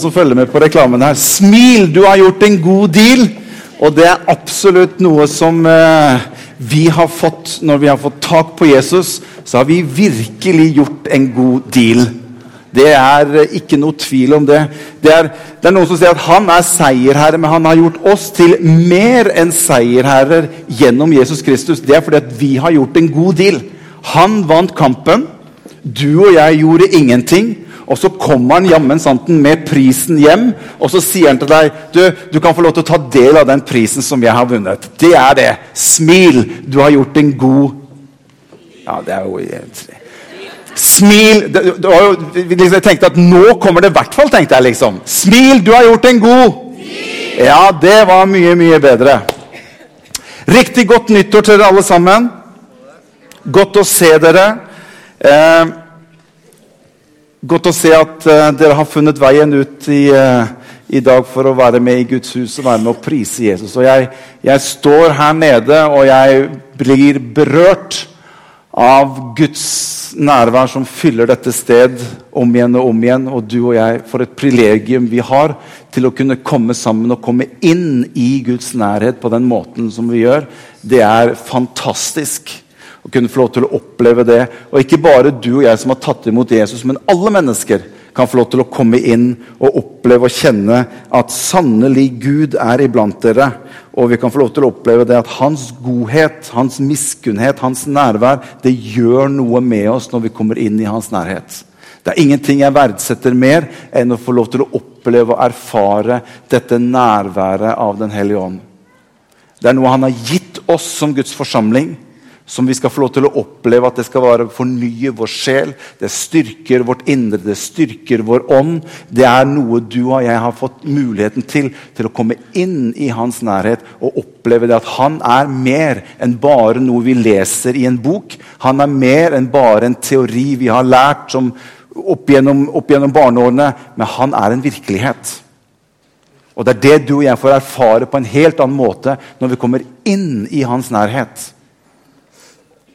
som følger med på reklamen her. Smil, du har gjort en god deal. Og det er absolutt noe som eh, vi har fått når vi har fått tak på Jesus. Så har vi virkelig gjort en god deal. Det er eh, ikke noe tvil om det. Det er, det er noen som sier at han er seierherre, men han har gjort oss til mer enn seierherrer gjennom Jesus Kristus. Det er fordi at vi har gjort en god deal. Han vant kampen. Du og jeg gjorde ingenting. Og så kommer han jammen santen med prisen hjem, og så sier han til deg du, du kan få lov til å ta del av den prisen som jeg har vunnet. Det er det. Smil. Du har gjort en god Ja, det er jo Smil det, det jo, liksom, Jeg tenkte at nå kommer det i hvert fall, tenkte jeg liksom. Smil, du har gjort en god Ja, det var mye, mye bedre. Riktig godt nyttår til dere alle sammen. Godt å se dere. Eh, Godt å se at uh, dere har funnet veien ut i, uh, i, dag for å være med i Guds hus og være med å prise Jesus. Og jeg, jeg, står her nede, og jeg blir berørt av Guds nærvær som fyller dette sted om igjen og om igjen. Og du og jeg, for et privilegium vi har til å kunne komme sammen og komme inn i Guds nærhet på den måten som vi gjør. Det er fantastisk å kunne få lov til å oppleve det. Og ikke bare du og jeg som har tatt imot Jesus, men alle mennesker kan få lov til å komme inn og oppleve og kjenne at sannelig Gud er iblant dere. Og vi kan få lov til å oppleve det at hans godhet, hans miskunnhet, hans nærvær, det gjør noe med oss når vi kommer inn i hans nærhet. Det er ingenting jeg verdsetter mer enn å få lov til å oppleve og erfare dette nærværet av Den hellige ånd. Det er noe han har gitt oss som Guds forsamling som vi skal få lov til å oppleve at det skal være fornye vår sjel. Det styrker vårt indre, det styrker vår ånd. Det er noe du og jeg har fått muligheten til, til å komme inn i hans nærhet og oppleve det at han er mer enn bare noe vi leser i en bok. Han er mer enn bare en teori vi har lært som opp gjennom, opp gjennom barneårene, men han er en virkelighet. Og Det er det du og jeg får erfare på en helt annen måte når vi kommer inn i hans nærhet.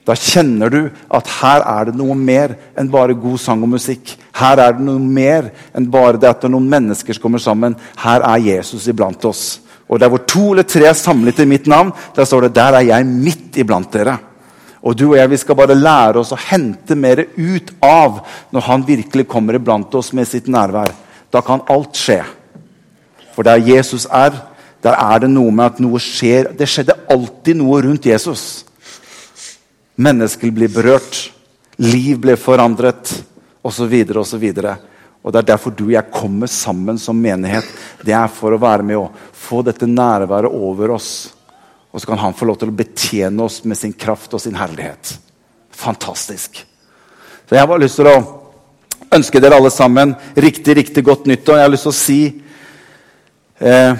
Da kjenner du at her er det noe mer enn bare god sang og musikk. Her er det noe mer enn bare det at det er noen mennesker som kommer sammen. Her er Jesus iblant oss. Og der hvor to eller tre er samlet i mitt navn, der står det der er jeg midt iblant dere. Og du og jeg vi skal bare lære oss å hente mer ut av når han virkelig kommer iblant oss med sitt nærvær. Da kan alt skje. For der Jesus er, der er det noe med at noe skjer. Det skjedde alltid noe rundt Jesus. Mennesker blir berørt. Liv blir forandret, osv. osv. Og Det er derfor du og jeg kommer sammen som menighet. Det er for å være med og få dette nærværet over oss. Og så kan han få lov til å betjene oss med sin kraft og sin herlighet. Fantastisk. Så Jeg har lyst til å ønske dere alle sammen riktig riktig godt nyttår. Jeg har lyst til å si eh,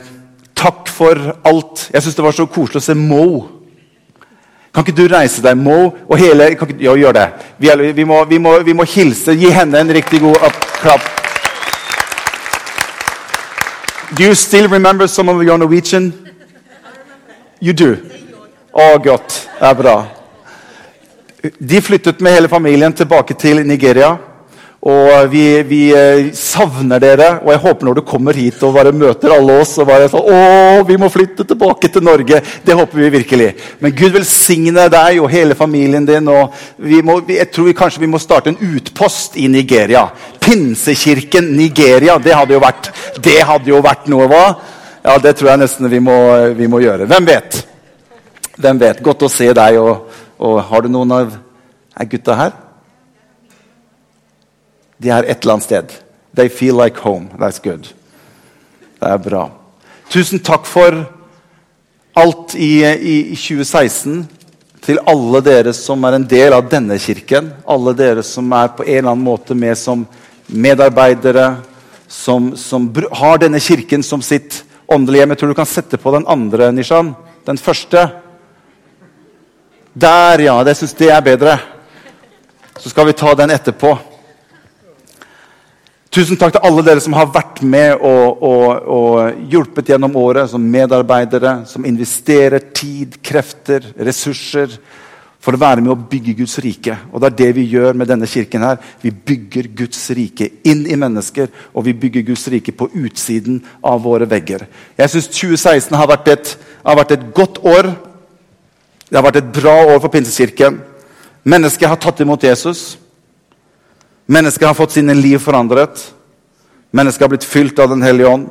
takk for alt. Jeg syns det var så koselig å se Mo kan ikke du reise deg, Mo? Og hele, ikke, jo, gjør det. Vi, vi, må, vi, må, vi, må, hilse. Gi henne en riktig god klapp. Do you still remember some of your Norwegian? You do? Å, godt. Det er bra. De flyttet med hele familien tilbake til Nigeria. Og vi, vi, eh, savner dere, og jeg håper når du kommer hit og bare møter alle oss og bare sånn, å, vi må flytte tilbake til Norge. Det håper vi virkelig. Men Gud velsigne deg og hele familien din. og må, Jeg tror vi kanskje vi må starte en utpost i Nigeria. Pinsekirken Nigeria. Det hadde jo vært, det hadde jo vært noe, hva? Ja, Det tror jeg nesten vi må, vi må gjøre. Hvem vet? Hvem vet? Godt å se deg. Og, og har du noen av Er gutta her? De er et eller annet sted. They feel like home. That's good. Det er bra. Tusen takk for alt i, i, i 2016 til alle dere som er en del av denne kirken. Alle dere som er på en eller annen måte med som medarbeidere, som, som har denne kirken som sitt åndelige hjem. Jeg tror du kan sette på den andre, Nishan. Den første. Der, ja. Jeg syns det er bedre. Så skal vi ta den etterpå. Tusen takk til alle dere som har vært med og, og, og, hjulpet gjennom året som medarbeidere, som investerer tid, krefter, ressurser For å være med å bygge Guds rike. Og det er det vi gjør med denne kirken. her. Vi bygger Guds rike inn i mennesker, og vi bygger Guds rike på utsiden av våre vegger. Jeg syns 2016 har vært, et, har vært et godt år. Det har vært et bra år for Pinsekirken. Mennesker har tatt imot Jesus. Mennesker har fått sine liv forandret. Mennesker har blitt fylt av Den hellige ånd.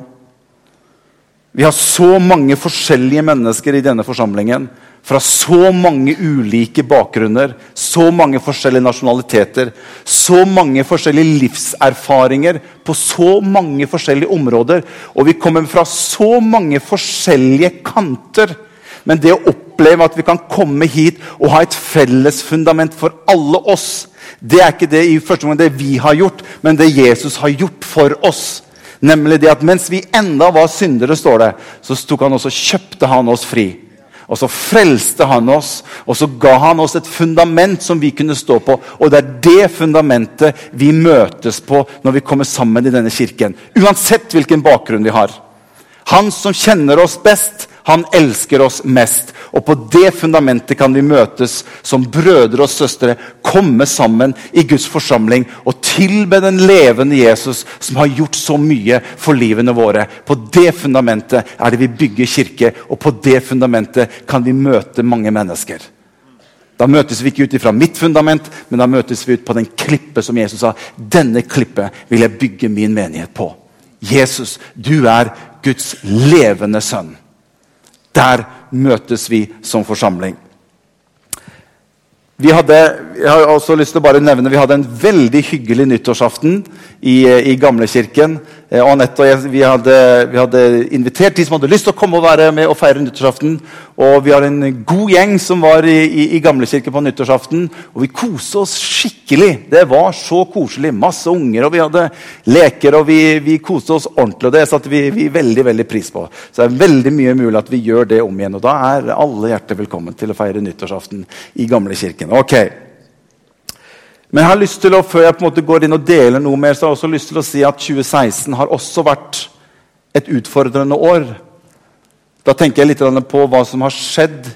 Vi har så mange forskjellige mennesker i denne forsamlingen. Fra så mange ulike bakgrunner, så mange forskjellige nasjonaliteter. Så mange forskjellige livserfaringer på så mange forskjellige områder. Og vi kommer fra så mange forskjellige kanter. Men det å oppleve at vi kan komme hit og ha et felles fundament for alle oss, det er ikke det i første gang det vi har gjort, men det Jesus har gjort for oss. Nemlig det at mens vi enda var syndere, står det, så tok han også, kjøpte han oss fri. Og så frelste han oss, og så ga han oss et fundament som vi kunne stå på. Og det er det fundamentet vi møtes på når vi kommer sammen i denne kirken. Uansett hvilken bakgrunn vi har. Han som kjenner oss best, han elsker oss mest. Og på det fundamentet kan vi møtes som brødre og søstre, komme sammen i Guds forsamling og tilbe den levende Jesus som har gjort så mye for livene våre. På det fundamentet er det vi bygger kirke, og på det fundamentet kan vi møte mange mennesker. Da møtes vi ikke ut ifra mitt fundament, men da møtes vi ut på den klippet som Jesus sa. Denne klippet vil jeg bygge min menighet på. Jesus, du er Guds levende sønn. Der møtes vi som forsamling. Vi hadde, jeg har også lyst til å bare nevne, vi hadde en veldig hyggelig nyttårsaften i, i Gamlekirken. Eh, Anette og jeg vi hadde, vi hadde, invitert de som hadde lyst til å komme og være med og feire nyttårsaften. Og vi har en god gjeng som var i, i, i Gamlekirken på nyttårsaften. Og vi koste oss skikkelig. Det var så koselig. Masse unger, og vi hadde leker. Og vi, vi koste oss ordentlig. Og det satte vi, vi, veldig veldig pris på. Så det er veldig mye mulig at vi gjør det om igjen. Og da er alle hjertelig velkommen til å feire nyttårsaften i Gamlekirken. Okay. Men jeg har lyst til å, før jeg på en måte går inn og deler noe mer, så har jeg også lyst til å si at 2016 har også vært et utfordrende år. Da tenker jeg litt på hva som har skjedd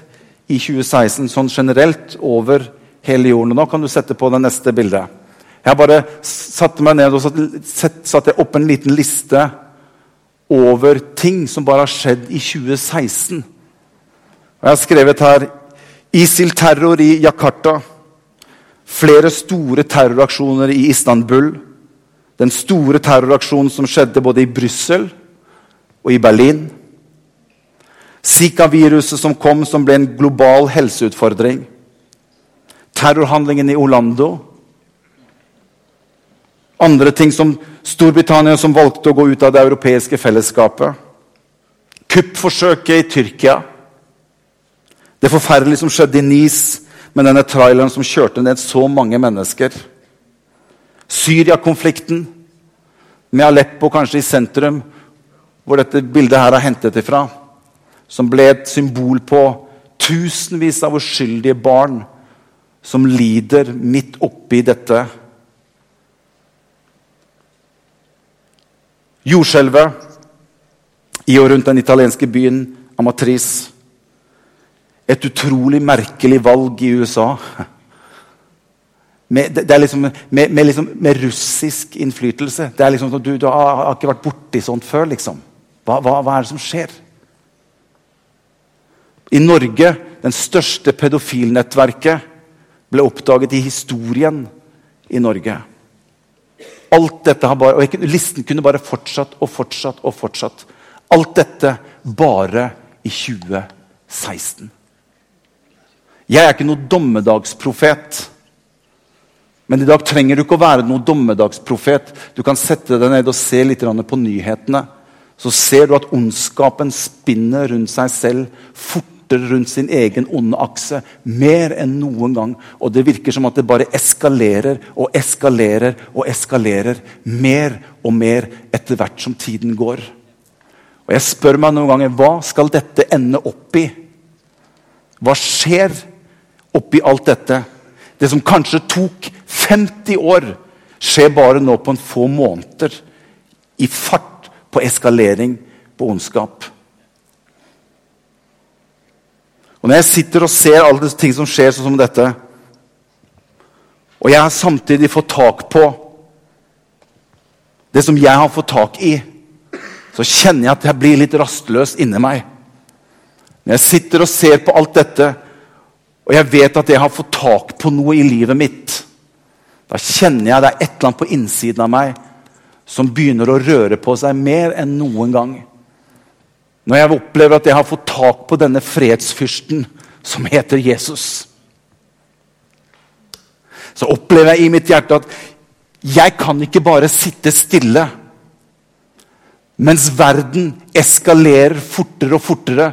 i 2016 sånn generelt over hele jorden. Nå kan du sette på det neste bildet. Jeg bare satte meg ned og satte opp en liten liste over ting som bare har skjedd i 2016. Og jeg har skrevet her ISIL-terror i Jakarta. Flere store terroraksjoner i Istanbul. Den store terroraksjonen som skjedde både i Brussel og i Berlin. Zika-viruset som kom, som ble en global helseutfordring. Terrorhandlingen i Orlando. Andre ting som Storbritannia som valgte å gå ut av det europeiske fellesskapet. Kuppforsøket i Tyrkia. Det forferdelige som skjedde i Nice med denne traileren som kjørte ned så mange mennesker. Syria-konflikten, med Aleppo kanskje i sentrum, hvor dette bildet her er hentet ifra. Som ble et symbol på tusenvis av uskyldige barn som lider midt oppi dette. Jordskjelvet i og rundt den italienske byen Amatrice et utrolig merkelig valg i USA. Med, liksom, med, med, liksom, med, russisk innflytelse. Det er liksom, du, du har, ikke vært borti sånt før. liksom. Hva, hva, hva, er det som skjer? I Norge, den største pedofilnettverket, ble oppdaget i historien i Norge. Alt dette har bare, og Listen kunne bare fortsatt og fortsatt og fortsatt. Alt dette bare i 2016. Jeg er ikke noen dommedagsprofet. Men i dag trenger du ikke å være noen dommedagsprofet. Du kan sette deg ned og se litt på nyhetene. Så ser du at ondskapen spinner rundt seg selv fortere rundt sin egen onde akse. Mer enn noen gang. Og det virker som at det bare eskalerer og eskalerer og eskalerer. Mer og mer etter hvert som tiden går. Og jeg spør meg noen ganger hva skal dette ende opp i? Hva skjer? Oppi alt dette. Det som kanskje tok 50 år, skjer bare nå på en få måneder. I fart på eskalering på ondskap. Og når jeg sitter og ser alle ting som skjer, sånn som dette, og jeg har samtidig fått tak på det som jeg har fått tak i, så kjenner jeg at jeg blir litt rastløs inni meg. Når jeg sitter og ser på alt dette, og jeg vet at jeg har fått tak på noe i livet mitt, da kjenner jeg det er et eller annet på innsiden av meg som begynner å røre på seg mer enn noen gang. Når jeg opplever at jeg har fått tak på denne fredsfyrsten som heter Jesus, så opplever jeg i mitt hjerte at jeg kan ikke bare sitte stille mens verden eskalerer fortere og fortere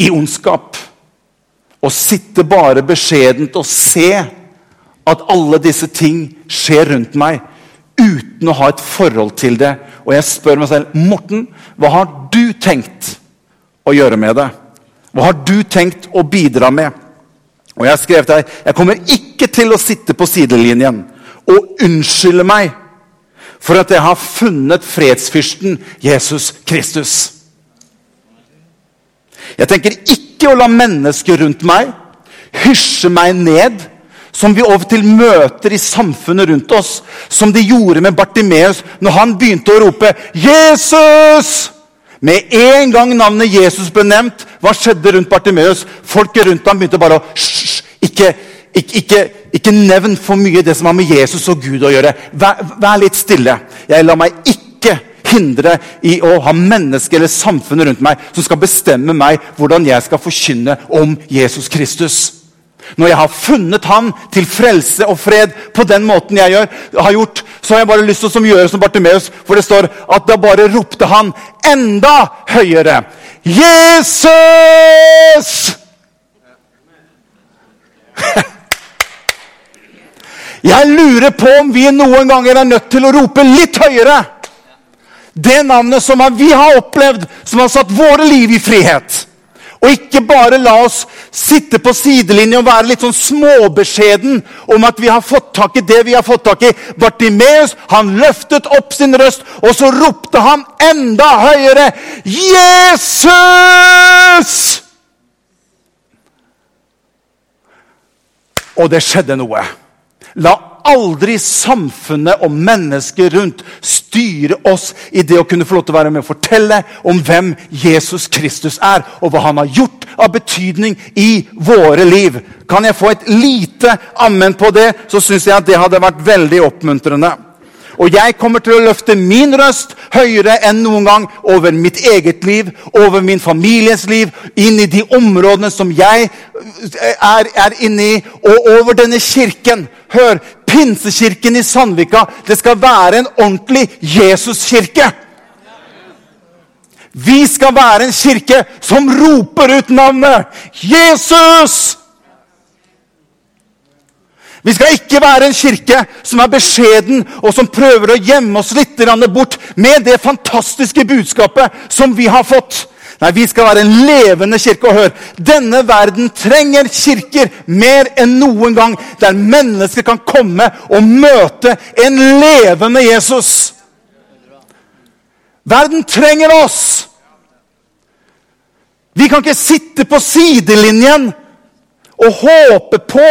i ondskap. Og sitte bare beskjedent og se at alle disse ting skjer rundt meg uten å ha et forhold til det. Og jeg spør meg selv Morten, hva har du tenkt å gjøre med det? Hva har du tenkt å bidra med? Og Jeg skrev til deg jeg kommer ikke til å sitte på sidelinjen og unnskylde meg for at jeg har funnet fredsfyrsten Jesus Kristus. Jeg tenker ikke å la mennesker rundt meg hysje meg ned som vi over til møter i samfunnet rundt oss, som de gjorde med Bartimeus når han begynte å rope 'Jesus!' Med en gang navnet Jesus ble nevnt, hva skjedde rundt Bartimeus? Folket rundt ham begynte bare å Hysj! Ikke, ikke, ikke, ikke, nevn for mye det som har med Jesus og Gud å gjøre. Vær, vær litt stille. Jeg lar meg ikke hindre i å ha mennesker eller samfunnet rundt meg som skal bestemme meg hvordan jeg skal forkynne om Jesus Kristus. Når jeg har funnet Han til frelse og fred på den måten jeg gjør, har gjort, så har jeg bare lyst til å gjøre som Bartimeus, for det står at da bare ropte han enda høyere. Jesus! Jeg lurer på om vi noen ganger er nødt til å rope litt høyere. Det navnet som vi har opplevd, som har satt våre liv i frihet. Og ikke bare la oss sitte på sidelinjen og være litt sånn småbeskjeden om at vi har fått tak i det vi har fått tak i. Bartimeus han løftet opp sin røst, og så ropte han enda høyere Jesus! Og det skjedde noe. La aldri samfunnet og mennesker rundt styre oss i det å kunne få lov til å være med og fortelle om hvem Jesus Kristus er, og hva han har gjort av betydning i våre liv. Kan jeg få et lite ammen på det, så syns jeg at det hadde vært veldig oppmuntrende. Og jeg kommer til å løfte min røst høyere enn noen gang over mitt eget liv, over min families liv, inn i de områdene som jeg er, er inne i, og over denne kirken. Hør, Pinsekirken i Sandvika det skal være en ordentlig Jesuskirke. Vi skal være en kirke som roper ut navnet Jesus! Vi skal ikke være en kirke som er beskjeden og som prøver å gjemme oss litt bort med det fantastiske budskapet som vi har fått. Nei, vi skal være en levende kirke. Og hør, denne verden trenger kirker mer enn noen gang, der mennesker kan komme og møte en levende Jesus. Verden trenger oss! Vi kan ikke sitte på sidelinjen og håpe på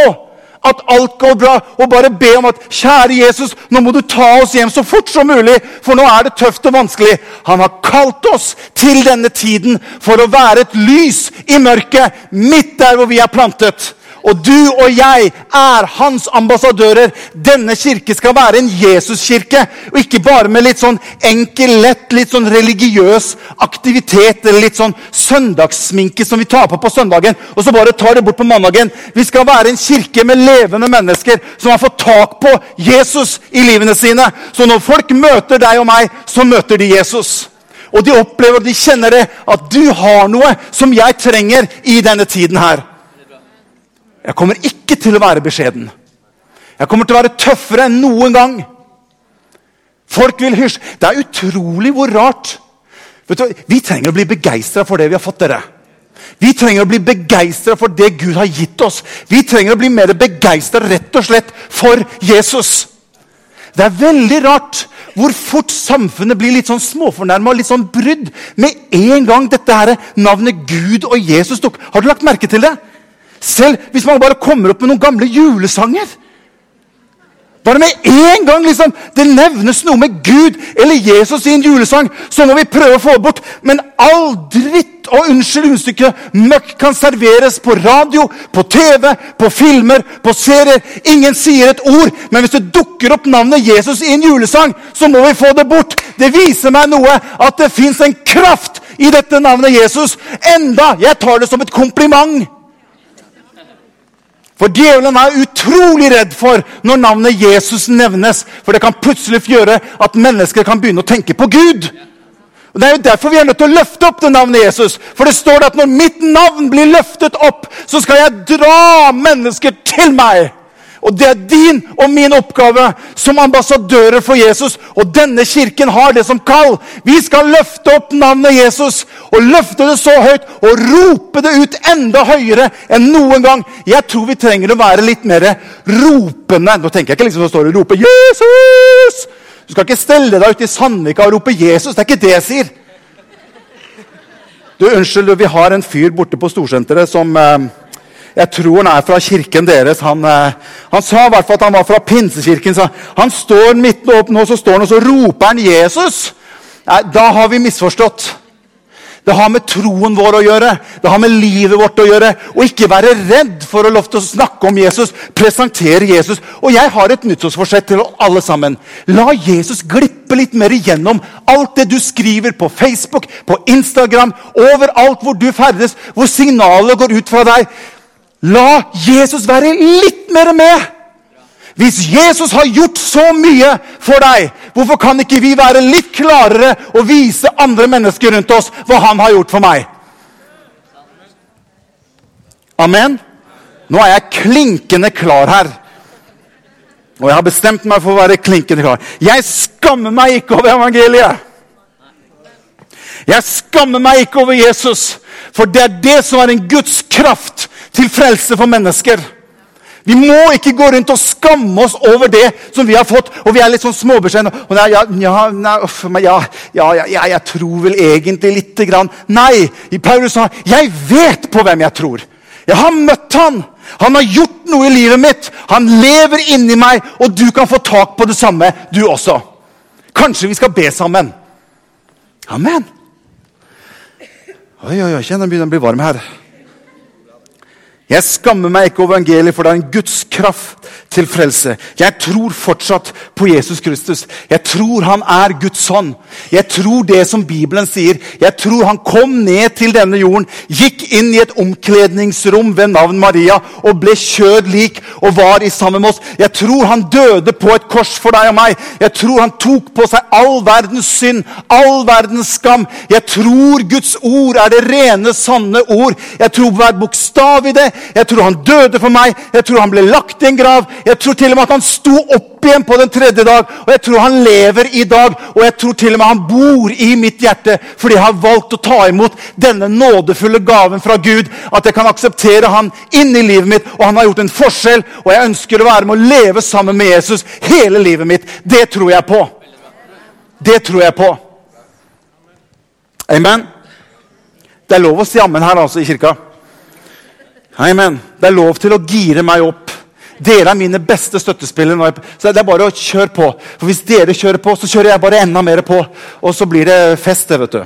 at alt går bra, og bare be om at kjære Jesus, nå må du ta oss hjem så fort som mulig, for nå er det tøft og vanskelig. Han har kalt oss til denne tiden for å være et lys i mørket, midt der hvor vi er plantet. Og du og jeg er hans ambassadører. Denne kirke skal være en Jesuskirke. Og ikke bare med litt sånn enkel, lett, litt sånn religiøs aktivitet eller litt sånn søndagssminke som vi tar på på søndagen, og så bare tar det bort på mandagen. Vi skal være en kirke med levende mennesker som har fått tak på Jesus i livene sine. Så når folk møter deg og meg, så møter de Jesus. Og de opplever og de kjenner det, at du har noe som jeg trenger i denne tiden her. Jeg kommer ikke til å være beskjeden. Jeg kommer til å være tøffere enn noen gang. Folk vil hysje. Det er utrolig hvor rart. Du, vi trenger å bli begeistra for det vi har fått. dere. Vi trenger å bli begeistra for det Gud har gitt oss. Vi trenger å bli mer begeistra rett og slett for Jesus. Det er veldig rart hvor fort samfunnet blir litt sånn småfornærma og litt sånn brydd med en gang dette her navnet Gud og Jesus dukker Har du lagt merke til det? Selv hvis man bare kommer opp med noen gamle julesanger. Bare med en gang liksom, det nevnes noe med Gud eller Jesus i en julesang, så må vi prøve å få det bort. Men all dritt og unnskyld unnstykket møkk kan serveres på radio, på TV, på filmer, på serier. Ingen sier et ord, men hvis det dukker opp navnet Jesus i en julesang, så må vi få det bort. Det viser meg noe at det fins en kraft i dette navnet Jesus. Enda jeg tar det som et kompliment. For djevelen er utrolig redd for når navnet Jesus nevnes. For det kan plutselig gjøre at mennesker kan begynne å tenke på Gud. Og Det er jo derfor vi er nødt til å løfte opp det navnet Jesus. For det står at når mitt navn blir løftet opp, så skal jeg dra mennesker til meg. Og det er din og min oppgave som ambassadører for Jesus. Og denne kirken har det som kall. Vi skal løfte opp navnet Jesus og løfte det så høyt og rope det ut enda høyere enn noen gang. Jeg tror vi trenger å være litt mer ropende. Nå tenker jeg ikke liksom så står det og roper 'Jesus'. Du skal ikke stelle deg ute i Sandvika og rope 'Jesus'. Det er ikke det jeg sier. Du, Unnskyld, vi har en fyr borte på Storsenteret som eh, jeg tror han er fra kirken deres. Han, eh, han sa i hvert fall at han var fra pinsekirken. Han står midt opp nå, så står han og så roper han 'Jesus'. Nei, da har vi misforstått. Det har med troen vår å gjøre, det har med livet vårt å gjøre. Og ikke være redd for å lov til å snakke om Jesus, presentere Jesus. Og jeg har et nyttårsforsett til alle sammen. La Jesus glippe litt mer igjennom alt det du skriver på Facebook, på Instagram, overalt hvor du ferdes, hvor signalet går ut fra deg. La Jesus være litt mer med. Hvis Jesus har gjort så mye for deg, hvorfor kan ikke vi være litt klarere og vise andre mennesker rundt oss hva han har gjort for meg? Amen? Nå er jeg klinkende klar her. Og jeg har bestemt meg for å være klinkende klar. Jeg skammer meg ikke over evangeliet. Jeg skammer meg ikke over Jesus, for det er det som er en Guds kraft til frelse for mennesker. Vi må ikke gå rundt og skamme oss over det som vi har fått. Og vi er litt sånn småbeskjedne. Ja, ja, ja, ja, ja, jeg tror vel egentlig lite grann. Nei, Paulus sa 'Jeg vet på hvem jeg tror'. Jeg har møtt han. Han har gjort noe i livet mitt. Han lever inni meg, og du kan få tak på det samme, du også. Kanskje vi skal be sammen. Amen. Oi, oi, oi, kjenn jeg begynner å bli varm her. Jeg skammer meg ikke over evangeliet, for det er en Guds kraft til frelse. Jeg tror fortsatt på Jesus Kristus. Jeg tror han er Guds hånd. Jeg tror det som Bibelen sier. Jeg tror han kom ned til denne jorden, gikk inn i et omkledningsrom ved navn Maria og ble kjød lik og var i sammen med oss. Jeg tror han døde på et kors for deg og meg. Jeg tror han tok på seg all verdens synd, all verdens skam. Jeg tror Guds ord er det rene, sanne ord. Jeg tror hver bokstav i det. Jeg tror han døde for meg. Jeg tror han ble lagt i en grav. Jeg tror til og med at han sto opp igjen på den tredje dag. Og jeg tror han lever i dag. Og jeg tror til og med han bor i mitt hjerte fordi jeg har valgt å ta imot denne nådefulle gaven fra Gud. At jeg kan akseptere han inn i livet mitt, og han har gjort en forskjell. Og jeg ønsker å være med å leve sammen med Jesus hele livet mitt. Det tror jeg på. Det tror jeg på. Amen. Det er lov å si ammen her altså i kirka. Amen. Det er lov til å gire meg opp. Dere er mine beste støttespillere. Så det er bare å kjøre på. For Hvis dere kjører på, så kjører jeg bare enda mer på. Og så blir det fest. det, vet du.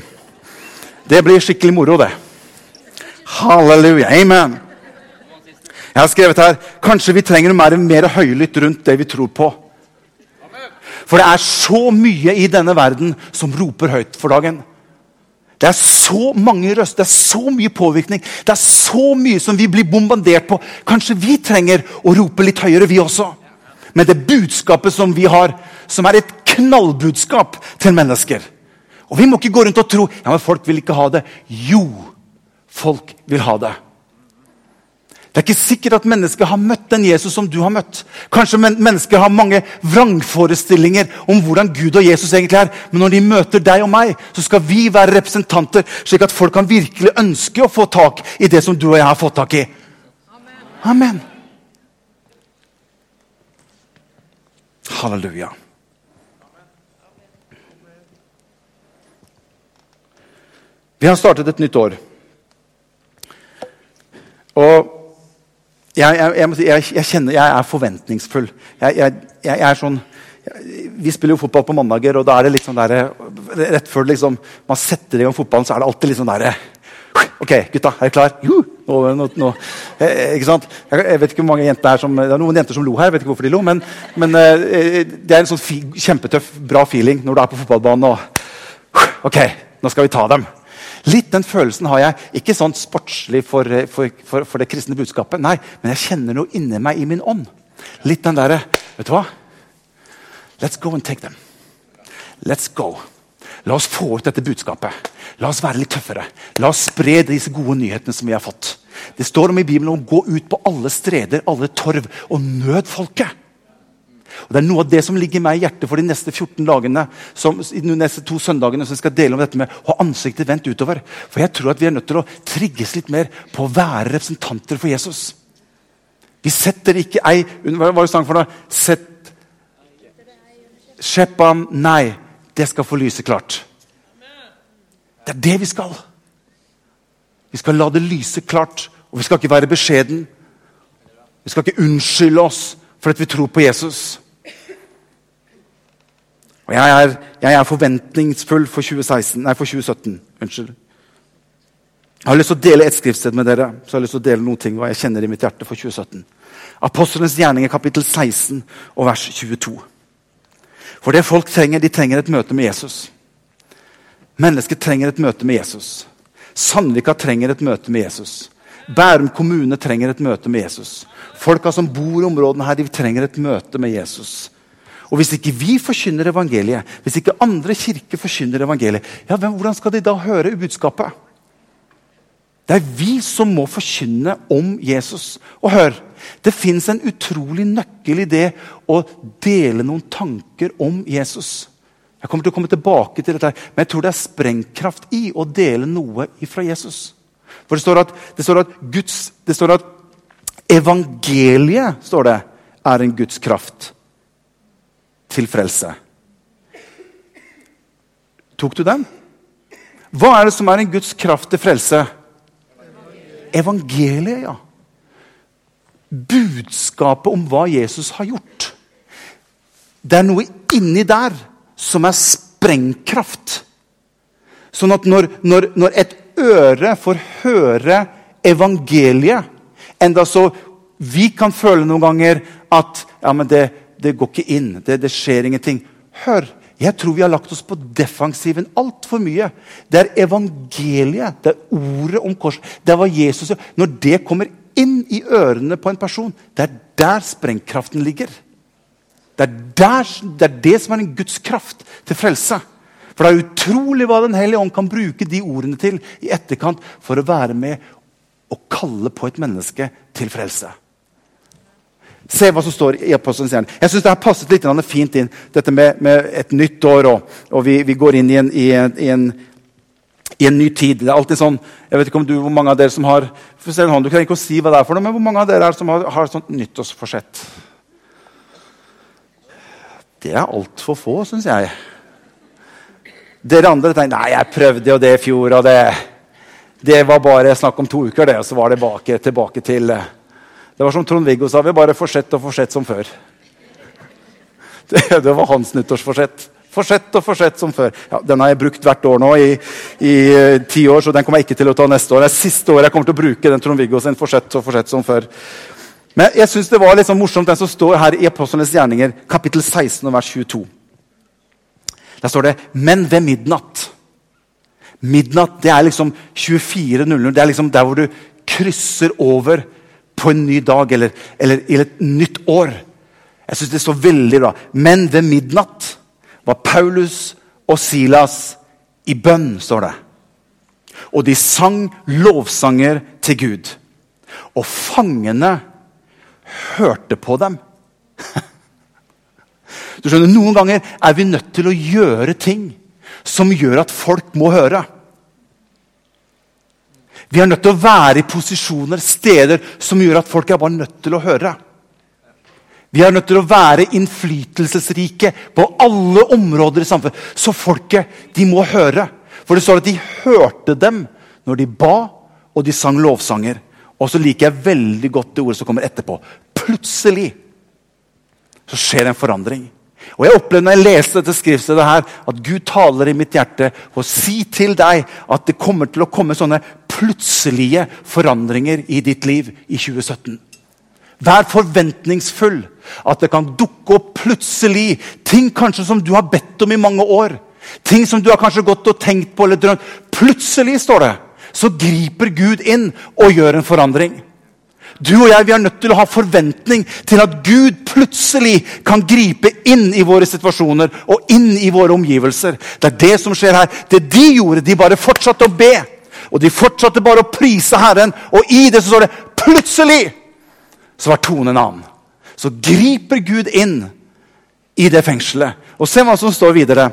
Det blir skikkelig moro, det. Halleluja. Amen. Jeg har skrevet her kanskje vi trenger mer, mer høylytt rundt det vi tror på. For det er så mye i denne verden som roper høyt for dagen. Det er så mange røster, det er så mye påvirkning, det er så mye som vi blir bombardert på. Kanskje vi trenger å rope litt høyere, vi også. Men det budskapet som vi har, som er et knallbudskap til mennesker. Og Vi må ikke gå rundt og tro ja, men folk vil ikke ha det. Jo, folk vil ha det. Det er ikke sikkert at mennesket har møtt den Jesus som du har møtt. Kanskje men mennesket har mange vrangforestillinger om hvordan Gud og Jesus egentlig er. Men når de møter deg og meg, så skal vi være representanter, slik at folk kan virkelig ønske å få tak i det som du og jeg har fått tak i. Amen. Halleluja. Vi har startet et nytt år. Og jeg, jeg, jeg, jeg kjenner er forventningsfull. Jeg, er sånn Vi spiller jo fotball på mandager, og da er det litt sånn der, rett før liksom, man setter i gang fotballen, så er det alltid litt sånn derre OK, gutta, er dere klar? Nå, nå, nå. Eh, ikke sant? Jeg, vet ikke hvor mange jenter er som, Det er noen jenter som lo her. jeg vet ikke hvorfor de lo, Men, men eh, det er en sånn fi, kjempetøff, bra feeling når du er på fotballbanen og OK, nå skal vi ta dem. Litt den følelsen har jeg. Ikke sånn sportslig for, for, for, for det kristne budskapet, nei, men jeg kjenner noe inni meg i min ånd. Litt den derre Vet du hva? Let's go and take them. Let's go. La oss få ut dette budskapet. La oss være litt tøffere. La oss spre disse gode nyhetene som vi har fått. Det står om i Bibelen om å gå ut på alle streder, alle torv, og nød folket. Og Det er noe av det som ligger meg i hjertet for de neste 14 dagene. Som, de neste to søndagene som jeg skal dele om dette med å ha ansiktet vendt utover. For jeg tror at vi er nødt til å trigges litt mer på å være representanter for Jesus. Vi setter ikke ei Hva var det sang for noe? Sett Shepam Nei. Det skal få lyse klart. Det er det vi skal. Vi skal la det lyse klart, og vi skal ikke være beskjeden. Vi skal ikke unnskylde oss for at vi tror på Jesus. Og jeg er, jeg er forventningsfull for, 2016, nei, for 2017. Unnskyld. Jeg har lyst til å dele et skriftsted med dere. så jeg har lyst til å dele noen ting hva jeg kjenner i mitt hjerte for 2017. Apostlenes gjerninger, kapittel 16 og vers 22. For det folk trenger, de trenger et møte med Jesus. Mennesket trenger et møte med Jesus. Sandvika trenger et møte med Jesus. Bærum kommune trenger et møte med Jesus. Folka som bor i områdene her, de trenger et møte med Jesus. Og Hvis ikke vi forkynner evangeliet, hvis ikke andre kirker forkynner evangeliet, ja, hvordan skal de da høre budskapet? Det er vi som må forkynne om Jesus. Og hør, det fins en utrolig nøkkel i det å dele noen tanker om Jesus. Jeg kommer til å komme tilbake til dette, men jeg tror det er sprengkraft i å dele noe fra Jesus. For det står at, det står at, Guds, det står at evangeliet står det, er en Guds kraft til frelse. Tok du den? Hva er det som er en Guds kraft til frelse? Evangeliet, ja. Budskapet om hva Jesus har gjort. Det er noe inni der som er sprengkraft. Sånn at når, når, når et øre får høre evangeliet Enda så vi kan føle noen ganger at ja, men det, det går ikke inn. Det, det, skjer ingenting. Hør, jeg tror vi har lagt oss på defensiven altfor mye. Det er evangeliet, det er ordet om kors. Det er hva Jesus gjør. Når det kommer inn i ørene på en person, det er der sprengkraften ligger. Det er, der, det er det som er en Guds kraft til frelse. For det er utrolig hva Den hellige ånd kan bruke de ordene til i etterkant for å være med og kalle på et menneske til frelse. Se hva som står i Apostelens gjerne. Jeg synes det har passet litt fint inn, dette med, med et nytt år. Og, og vi, vi, går inn i en, i, en, i, en, i en, ny tid. Det er alltid sånn, jeg vet ikke om du, hvor mange av dere som har hånd, Du trenger ikke si hva det er for noe, men hvor mange av dere er som har, har sånt nyttårsforsett? Det er altfor få, syns jeg. Dere andre tenker nei, jeg prøvde jo det i fjor, og det, det var bare snakk om to uker, det, og så var det tilbake, tilbake til det var som Trond-Viggo sa, vi bare fortsett og fortsett som før. Det, det var hans nyttårsforsett. Fortsett og fortsett som før. Ja, Den har jeg brukt hvert år nå i, uh, ti år, så den kommer jeg ikke til å ta neste år. Det er siste året jeg kommer til å bruke den Trond-Viggo sin fortsett og fortsett som før. Men jeg synes det var litt sånn morsomt, den som står her i Apostlenes gjerninger, kapittel 16, vers 22. Der står det 'Men ved midnatt'. Midnatt det er liksom 24.00. Det er liksom der hvor du krysser over på en ny dag eller, eller, eller et nytt år. Jeg syns det står veldig bra. Men ved midnatt var Paulus og Silas i bønn, står det. Og de sang lovsanger til Gud. Og fangene hørte på dem. Du skjønner, Noen ganger er vi nødt til å gjøre ting som gjør at folk må høre. Vi er nødt til å være i posisjoner, steder, som gjør at folk er bare nødt til å høre. Vi er nødt til å være innflytelsesrike på alle områder i samfunnet. Så folket de må høre. For det står at de hørte dem når de ba, og de sang lovsanger. Og så liker jeg veldig godt det ordet som kommer etterpå. Plutselig så skjer en forandring. Og jeg opplevde når jeg leste dette skriftstedet her, at Gud taler i mitt hjerte og sier til deg at det kommer til å komme sånne plutselige forandringer i ditt liv i 2017. Vær forventningsfull. At det kan dukke opp plutselig ting kanskje som du har bedt om i mange år. Ting som du har kanskje gått og tenkt på eller drømt. Plutselig står det, så griper Gud inn og gjør en forandring. Du og jeg vi er nødt til å ha forventning til at Gud plutselig kan gripe inn i våre situasjoner og inn i våre omgivelser. Det er det som skjer her. Det de gjorde, de bare fortsatte å be. Og de fortsatte bare å prise Herren. Og i det så står det plutselig så var tonen en annen. Så griper Gud inn i det fengselet. Og se hva som står videre.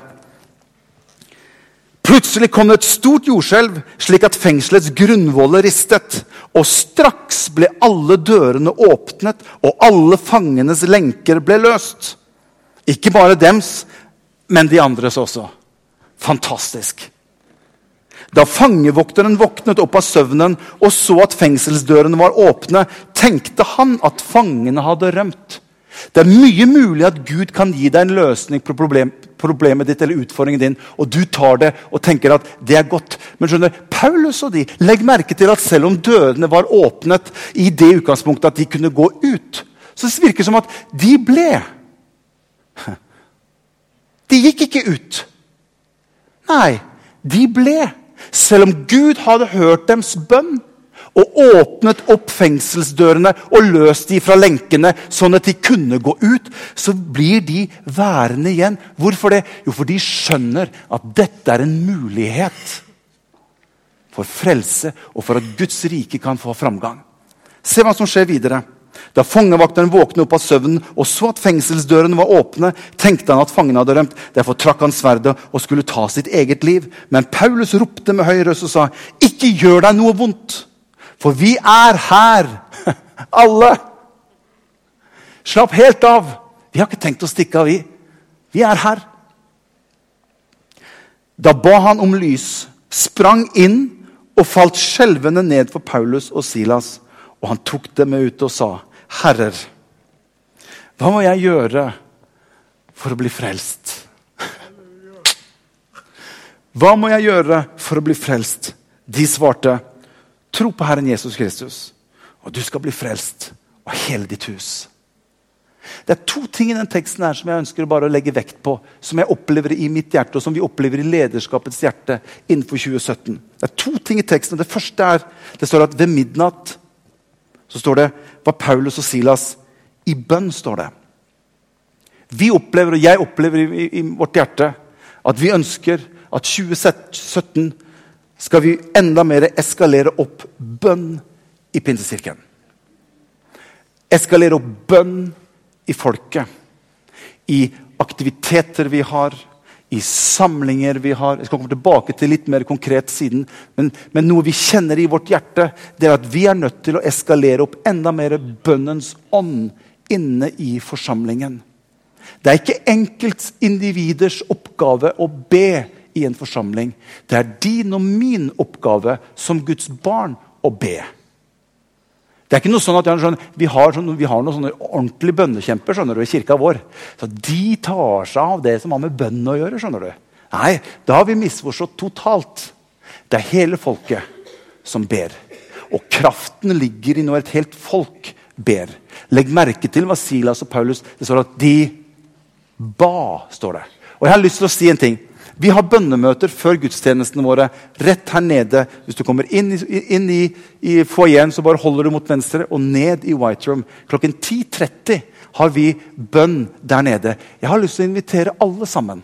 Plutselig kom det et stort jordskjelv, slik at fengselets grunnvoller ristet. Og straks ble alle dørene åpnet, og alle fangenes lenker ble løst. Ikke bare dems, men de andres også. Fantastisk. Da fangevokteren våknet opp av søvnen og så at fengselsdørene var åpne, tenkte han at fangene hadde rømt. Det er mye mulig at Gud kan gi deg en løsning på problem, problemet ditt eller utfordringen din, og du tar det og tenker at det er godt. Men skjønner, Paulus og de, legg merke til at selv om dørene var åpnet i det utgangspunktet at de kunne gå ut, så virker det som at de ble. De gikk ikke ut. Nei, de ble. Selv om Gud hadde hørt dems bønn og åpnet opp fengselsdørene og løst de fra lenkene, sånn at de kunne gå ut, så blir de værende igjen. Hvorfor det? Jo, for de skjønner at dette er en mulighet for frelse og for at Guds rike kan få framgang. Se hva som skjer videre. Da fangevakteren våknet opp av søvnen og så at fengselsdørene var åpne, tenkte han at fangene hadde rømt. Derfor trakk han sverdet og skulle ta sitt eget liv. Men Paulus ropte med høy røst og sa, 'Ikke gjør deg noe vondt.' For vi er her, alle. Slapp helt av. Vi har ikke tenkt å stikke av, vi. Vi er her. Da ba han om lys, sprang inn og falt skjelvende ned for Paulus og Silas. Og han tok dem ut og sa, 'Herrer, hva må jeg gjøre for å bli frelst?' Hva må jeg gjøre for å bli frelst? De svarte, Tro på Herren Jesus Kristus, og du skal bli frelst, og hele ditt hus. Det er to ting i den teksten her som jeg ønsker å legge vekt på. Som jeg opplever i mitt hjerte, og som vi opplever i lederskapets hjerte innenfor 2017. Det er to ting i teksten. Det første er det står at ved midnatt så står det var Paulus og Silas i bønn. står det. Vi opplever, og jeg opplever i, i, vårt hjerte, at vi ønsker at 2017 skal vi enda mer eskalere opp bønn i Pinsekirken. Eskalere opp bønn i folket. I aktiviteter vi har, i samlinger vi har. Jeg skal komme tilbake til litt mer konkret siden. Men, men, noe vi kjenner i vårt hjerte, det er at vi er nødt til å eskalere opp enda mer bønnens ånd inne i forsamlingen. Det er ikke enkeltindividers oppgave å be i en forsamling. Det er din og min oppgave som Guds barn å be. Det er ikke noe sånn at sånn, Vi har, sånn, vi har noen sånne ordentlige bønnekjemper skjønner du, i kirka vår. Så De tar seg av det som har med bønn å gjøre. skjønner du. Nei, da har vi misforstått totalt. Det er hele folket som ber. Og kraften ligger i når et helt folk ber. Legg merke til hva Silas og Paulus Det står at de ba. står det. Og jeg har lyst til å si en ting. Vi har bønnemøter før gudstjenestene våre rett her nede. Hvis du kommer inn, i, inn i, i foajeen, så bare holder du mot venstre og ned i White Room. Klokken 10.30 har vi bønn der nede. Jeg har lyst til å invitere alle sammen.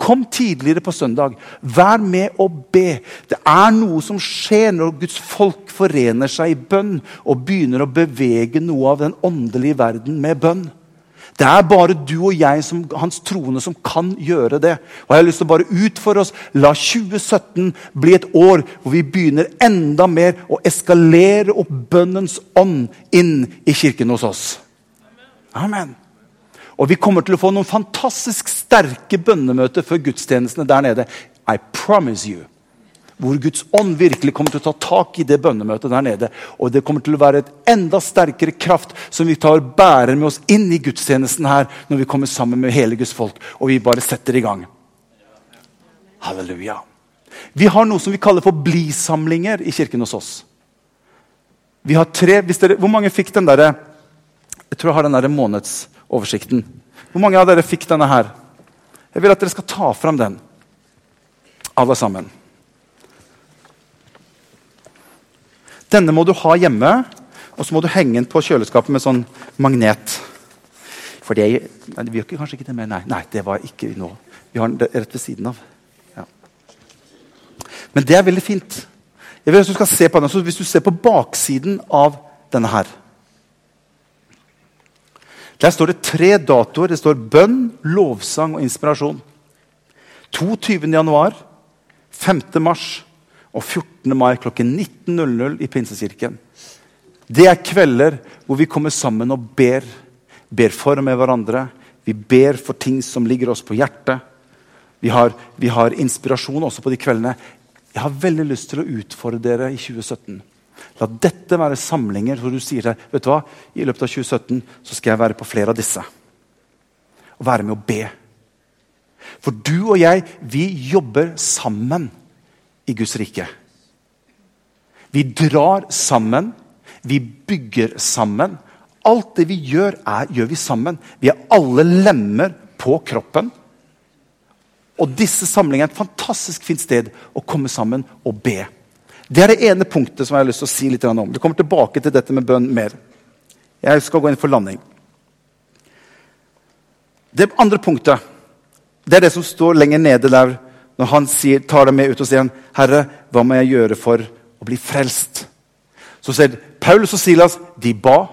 Kom tidligere på søndag. Vær med og be. Det er noe som skjer når Guds folk forener seg i bønn og begynner å bevege noe av den åndelige verden med bønn. Det er bare du og jeg, som, hans troende, som kan gjøre det. Og jeg har lyst til å bare utfordre oss. La 2017 bli et år hvor vi begynner enda mer å eskalere opp bønnens ånd inn i kirken hos oss. Amen. Og vi kommer til å få noen fantastisk sterke bønnemøter før gudstjenestene der nede. I promise you. Hvor Guds ånd virkelig kommer til å ta tak i det bønnemøtet der nede. Og det kommer til å være et enda sterkere kraft som vi tar bærer med oss inn i gudstjenesten her når vi kommer sammen med hele Guds folk og vi bare setter i gang. Halleluja. Vi har noe som vi kaller for blisamlinger i kirken hos oss. Vi har tre, dere, Hvor mange fikk den der, Jeg tror jeg har den der månedsoversikten. Hvor mange av dere fikk denne her? Jeg vil at dere skal ta fram den, alle sammen. Denne må du ha hjemme, og så må du henge den på kjøleskapet med sånn magnet. For det Vi gjør kanskje ikke det mer? Nei, nei, det var ikke nå. Vi har den rett ved siden av. Ja. Men det er veldig fint. Jeg vil at du skal se på den. Hvis du ser på baksiden av denne her Der står det tre datoer. Det står bønn, lovsang og inspirasjon. 22. januar, 5. mars og 14. mai klokken 19.00 i Pinsekirken. Det er kvelder hvor vi kommer sammen og ber. Ber for og med hverandre. Vi ber for ting som ligger oss på hjertet. Vi har, vi har inspirasjon også på de kveldene. Jeg har veldig lyst til å utfordre dere i 2017. La dette være samlinger hvor du sier deg, vet du hva, i løpet av 2017 så skal jeg være på flere av disse. Og være med å be. For du og jeg, vi jobber sammen i Guds rike. Vi drar sammen. Vi bygger sammen. Alt det vi gjør, er, gjør vi sammen. Vi er alle lemmer på kroppen. Og disse samlingene er et fantastisk fint sted å komme sammen og be. Det er det ene punktet som jeg har lyst til å si litt om. Vi kommer tilbake til dette med bønn mer. Jeg skal gå inn for landing. Det andre punktet det er det som står lenger nede der når han sier, tar det med ut og sier han, 'Herre, hva må jeg gjøre for å bli frelst?' Så sier Paulus og Silas de ba.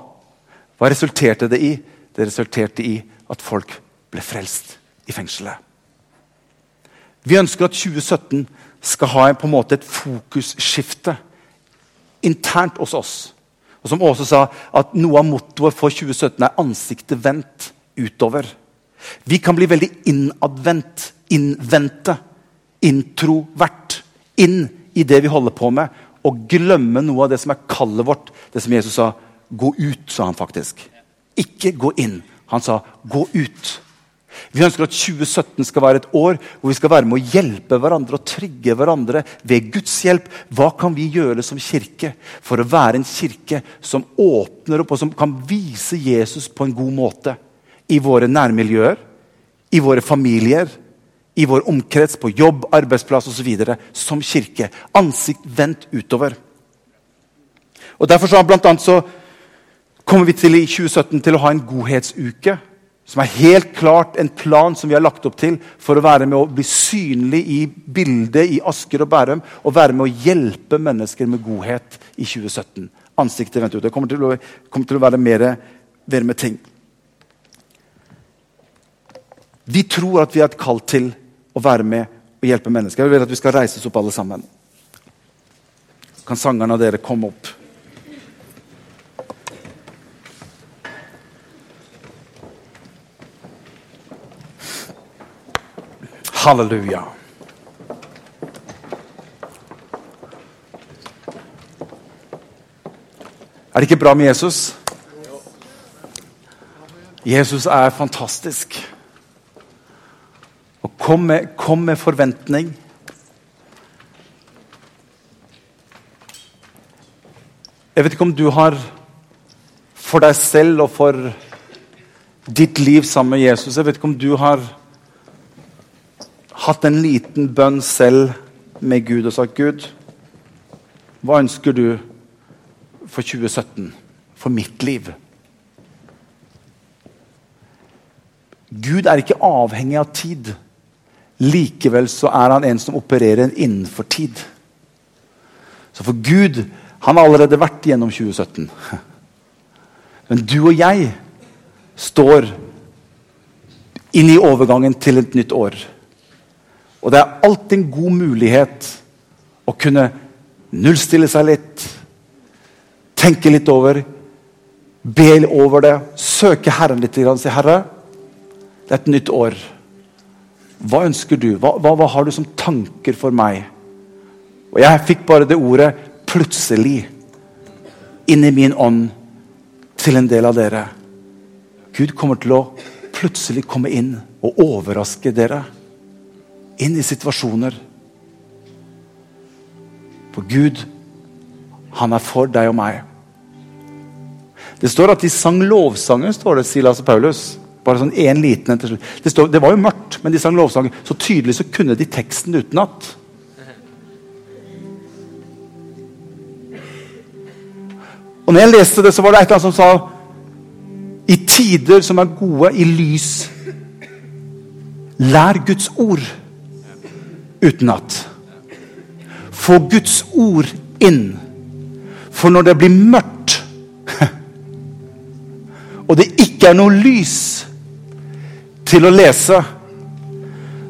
Hva resulterte det i? Det resulterte i at folk ble frelst i fengselet. Vi ønsker at 2017 skal ha en, på en måte et fokusskifte internt hos oss. Og som Åse sa, at Noe av mottoet for 2017 er 'ansiktet vendt utover'. Vi kan bli veldig innadvendt, innvendte introvert inn i det vi holder på med, og glemme noe av det som er kallet vårt. Det som Jesus sa. Gå ut, sa han faktisk. Ikke gå inn. Han sa gå ut. Vi ønsker at 2017 skal være et år hvor vi skal være med å hjelpe hverandre og trygge hverandre ved Guds hjelp. Hva kan vi gjøre som kirke for å være en kirke som åpner opp og som kan vise Jesus på en god måte? I våre nærmiljøer, i våre familier, i vår omkrets, på jobb, arbeidsplass osv. som kirke. Ansikt vendt utover. Og Derfor så, blant annet, så kommer vi til i 2017 til å ha en godhetsuke. Som er helt klart en plan som vi har lagt opp til for å være med å bli synlig i bildet i Asker og Bærum. Og være med å hjelpe mennesker med godhet i 2017. Ansiktet vendt ut. Det kommer til å, kommer til å være mer, mer med ting. Vi tror at vi er et kall til å være med og hjelpe mennesker. Jeg vil at vi skal reise oss opp alle sammen. Kan sangerne av dere komme opp? Halleluja. Er det ikke bra med Jesus? Jesus er fantastisk. Og kom med, kom med forventning. Jeg vet ikke om du har for deg selv og for ditt liv sammen med Jesus Jeg vet ikke om du har hatt en liten bønn selv med Gud og sagt Gud, hva ønsker du for 2017? For mitt liv? Gud er ikke avhengig av tid. Likevel så er han en som opererer innenfor tid. Så for Gud han har allerede vært gjennom 2017. Men du og jeg står inn i overgangen til et nytt år. Og det er alltid en god mulighet å kunne nullstille seg litt, tenke litt over, be over det, søke Herren litt og si 'Herre, det er et nytt år'. Hva ønsker du? Hva, hva, hva, har du som tanker for meg? Og jeg fikk bare det ordet 'plutselig' inn i min ånd til en del av dere. Gud kommer til å plutselig komme inn og overraske dere. Inn i situasjoner. For Gud, han er for deg og meg. Det står at de sang lovsanger, står det, Silas og Paulus. Bare sånn en liten en til slutt. Det, stod, det var jo mørkt, men de sang lovsangen. Så tydelig så kunne de teksten utenat. Og når jeg leste det, så var det et eller annet som sa I tider som er gode, i lys Lær Guds ord utenat. Få Guds ord inn. For når det blir mørkt, og det ikke er noe lys til å lese,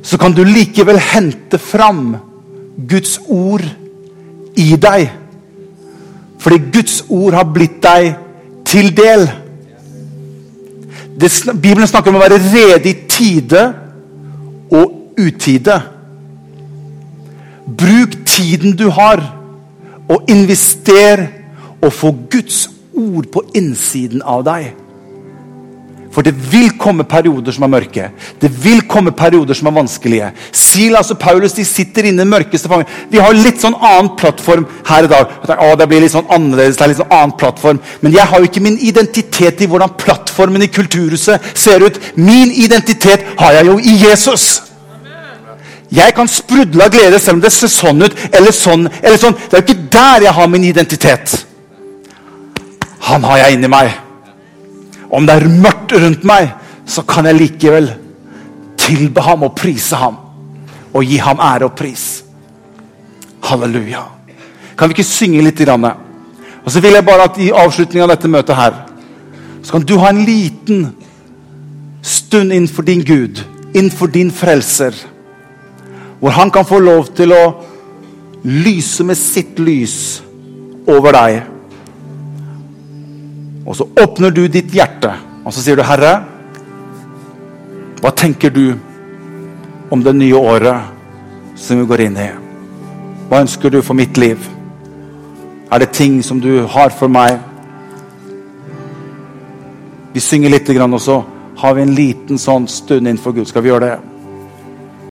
så kan du likevel hente fram Guds ord i deg. Fordi Guds ord har blitt deg til del. Det, Bibelen snakker om å være rede i tide og utide. Bruk tiden du har, og invester og få Guds ord på innsiden av deg. For det vil komme perioder som er mørke. Det vil komme perioder som er vanskelige. Silas og Paulus de sitter inne i mørkeste fanget. Vi har litt sånn annen plattform her i dag. Å, det blir litt sånn annerledes, det er litt sånn annen plattform. Men jeg har jo ikke min identitet i hvordan plattformen i Kulturhuset ser ut. Min identitet har jeg jo i Jesus. Jeg kan sprudle av glede selv om det ser sånn ut eller sånn. eller sånn. Det er jo ikke der jeg har min identitet. Han har jeg inni meg. Om det er mørkt rundt meg, så kan jeg likevel tilbe ham og prise ham. Og gi ham ære og pris. Halleluja. Kan vi ikke synge litt? Grann? Og så vil jeg bare at i avslutningen av dette møtet her, så kan du ha en liten stund innenfor din Gud, innenfor din frelser, hvor han kan få lov til å lyse med sitt lys over deg. Og så åpner du ditt hjerte, og så sier du, 'Herre, hva tenker du om det nye året som vi går inn i?' Hva ønsker du for mitt liv? Er det ting som du har for meg? Vi synger litt, og så har vi en liten sånn stund innenfor Gud. Skal vi gjøre det?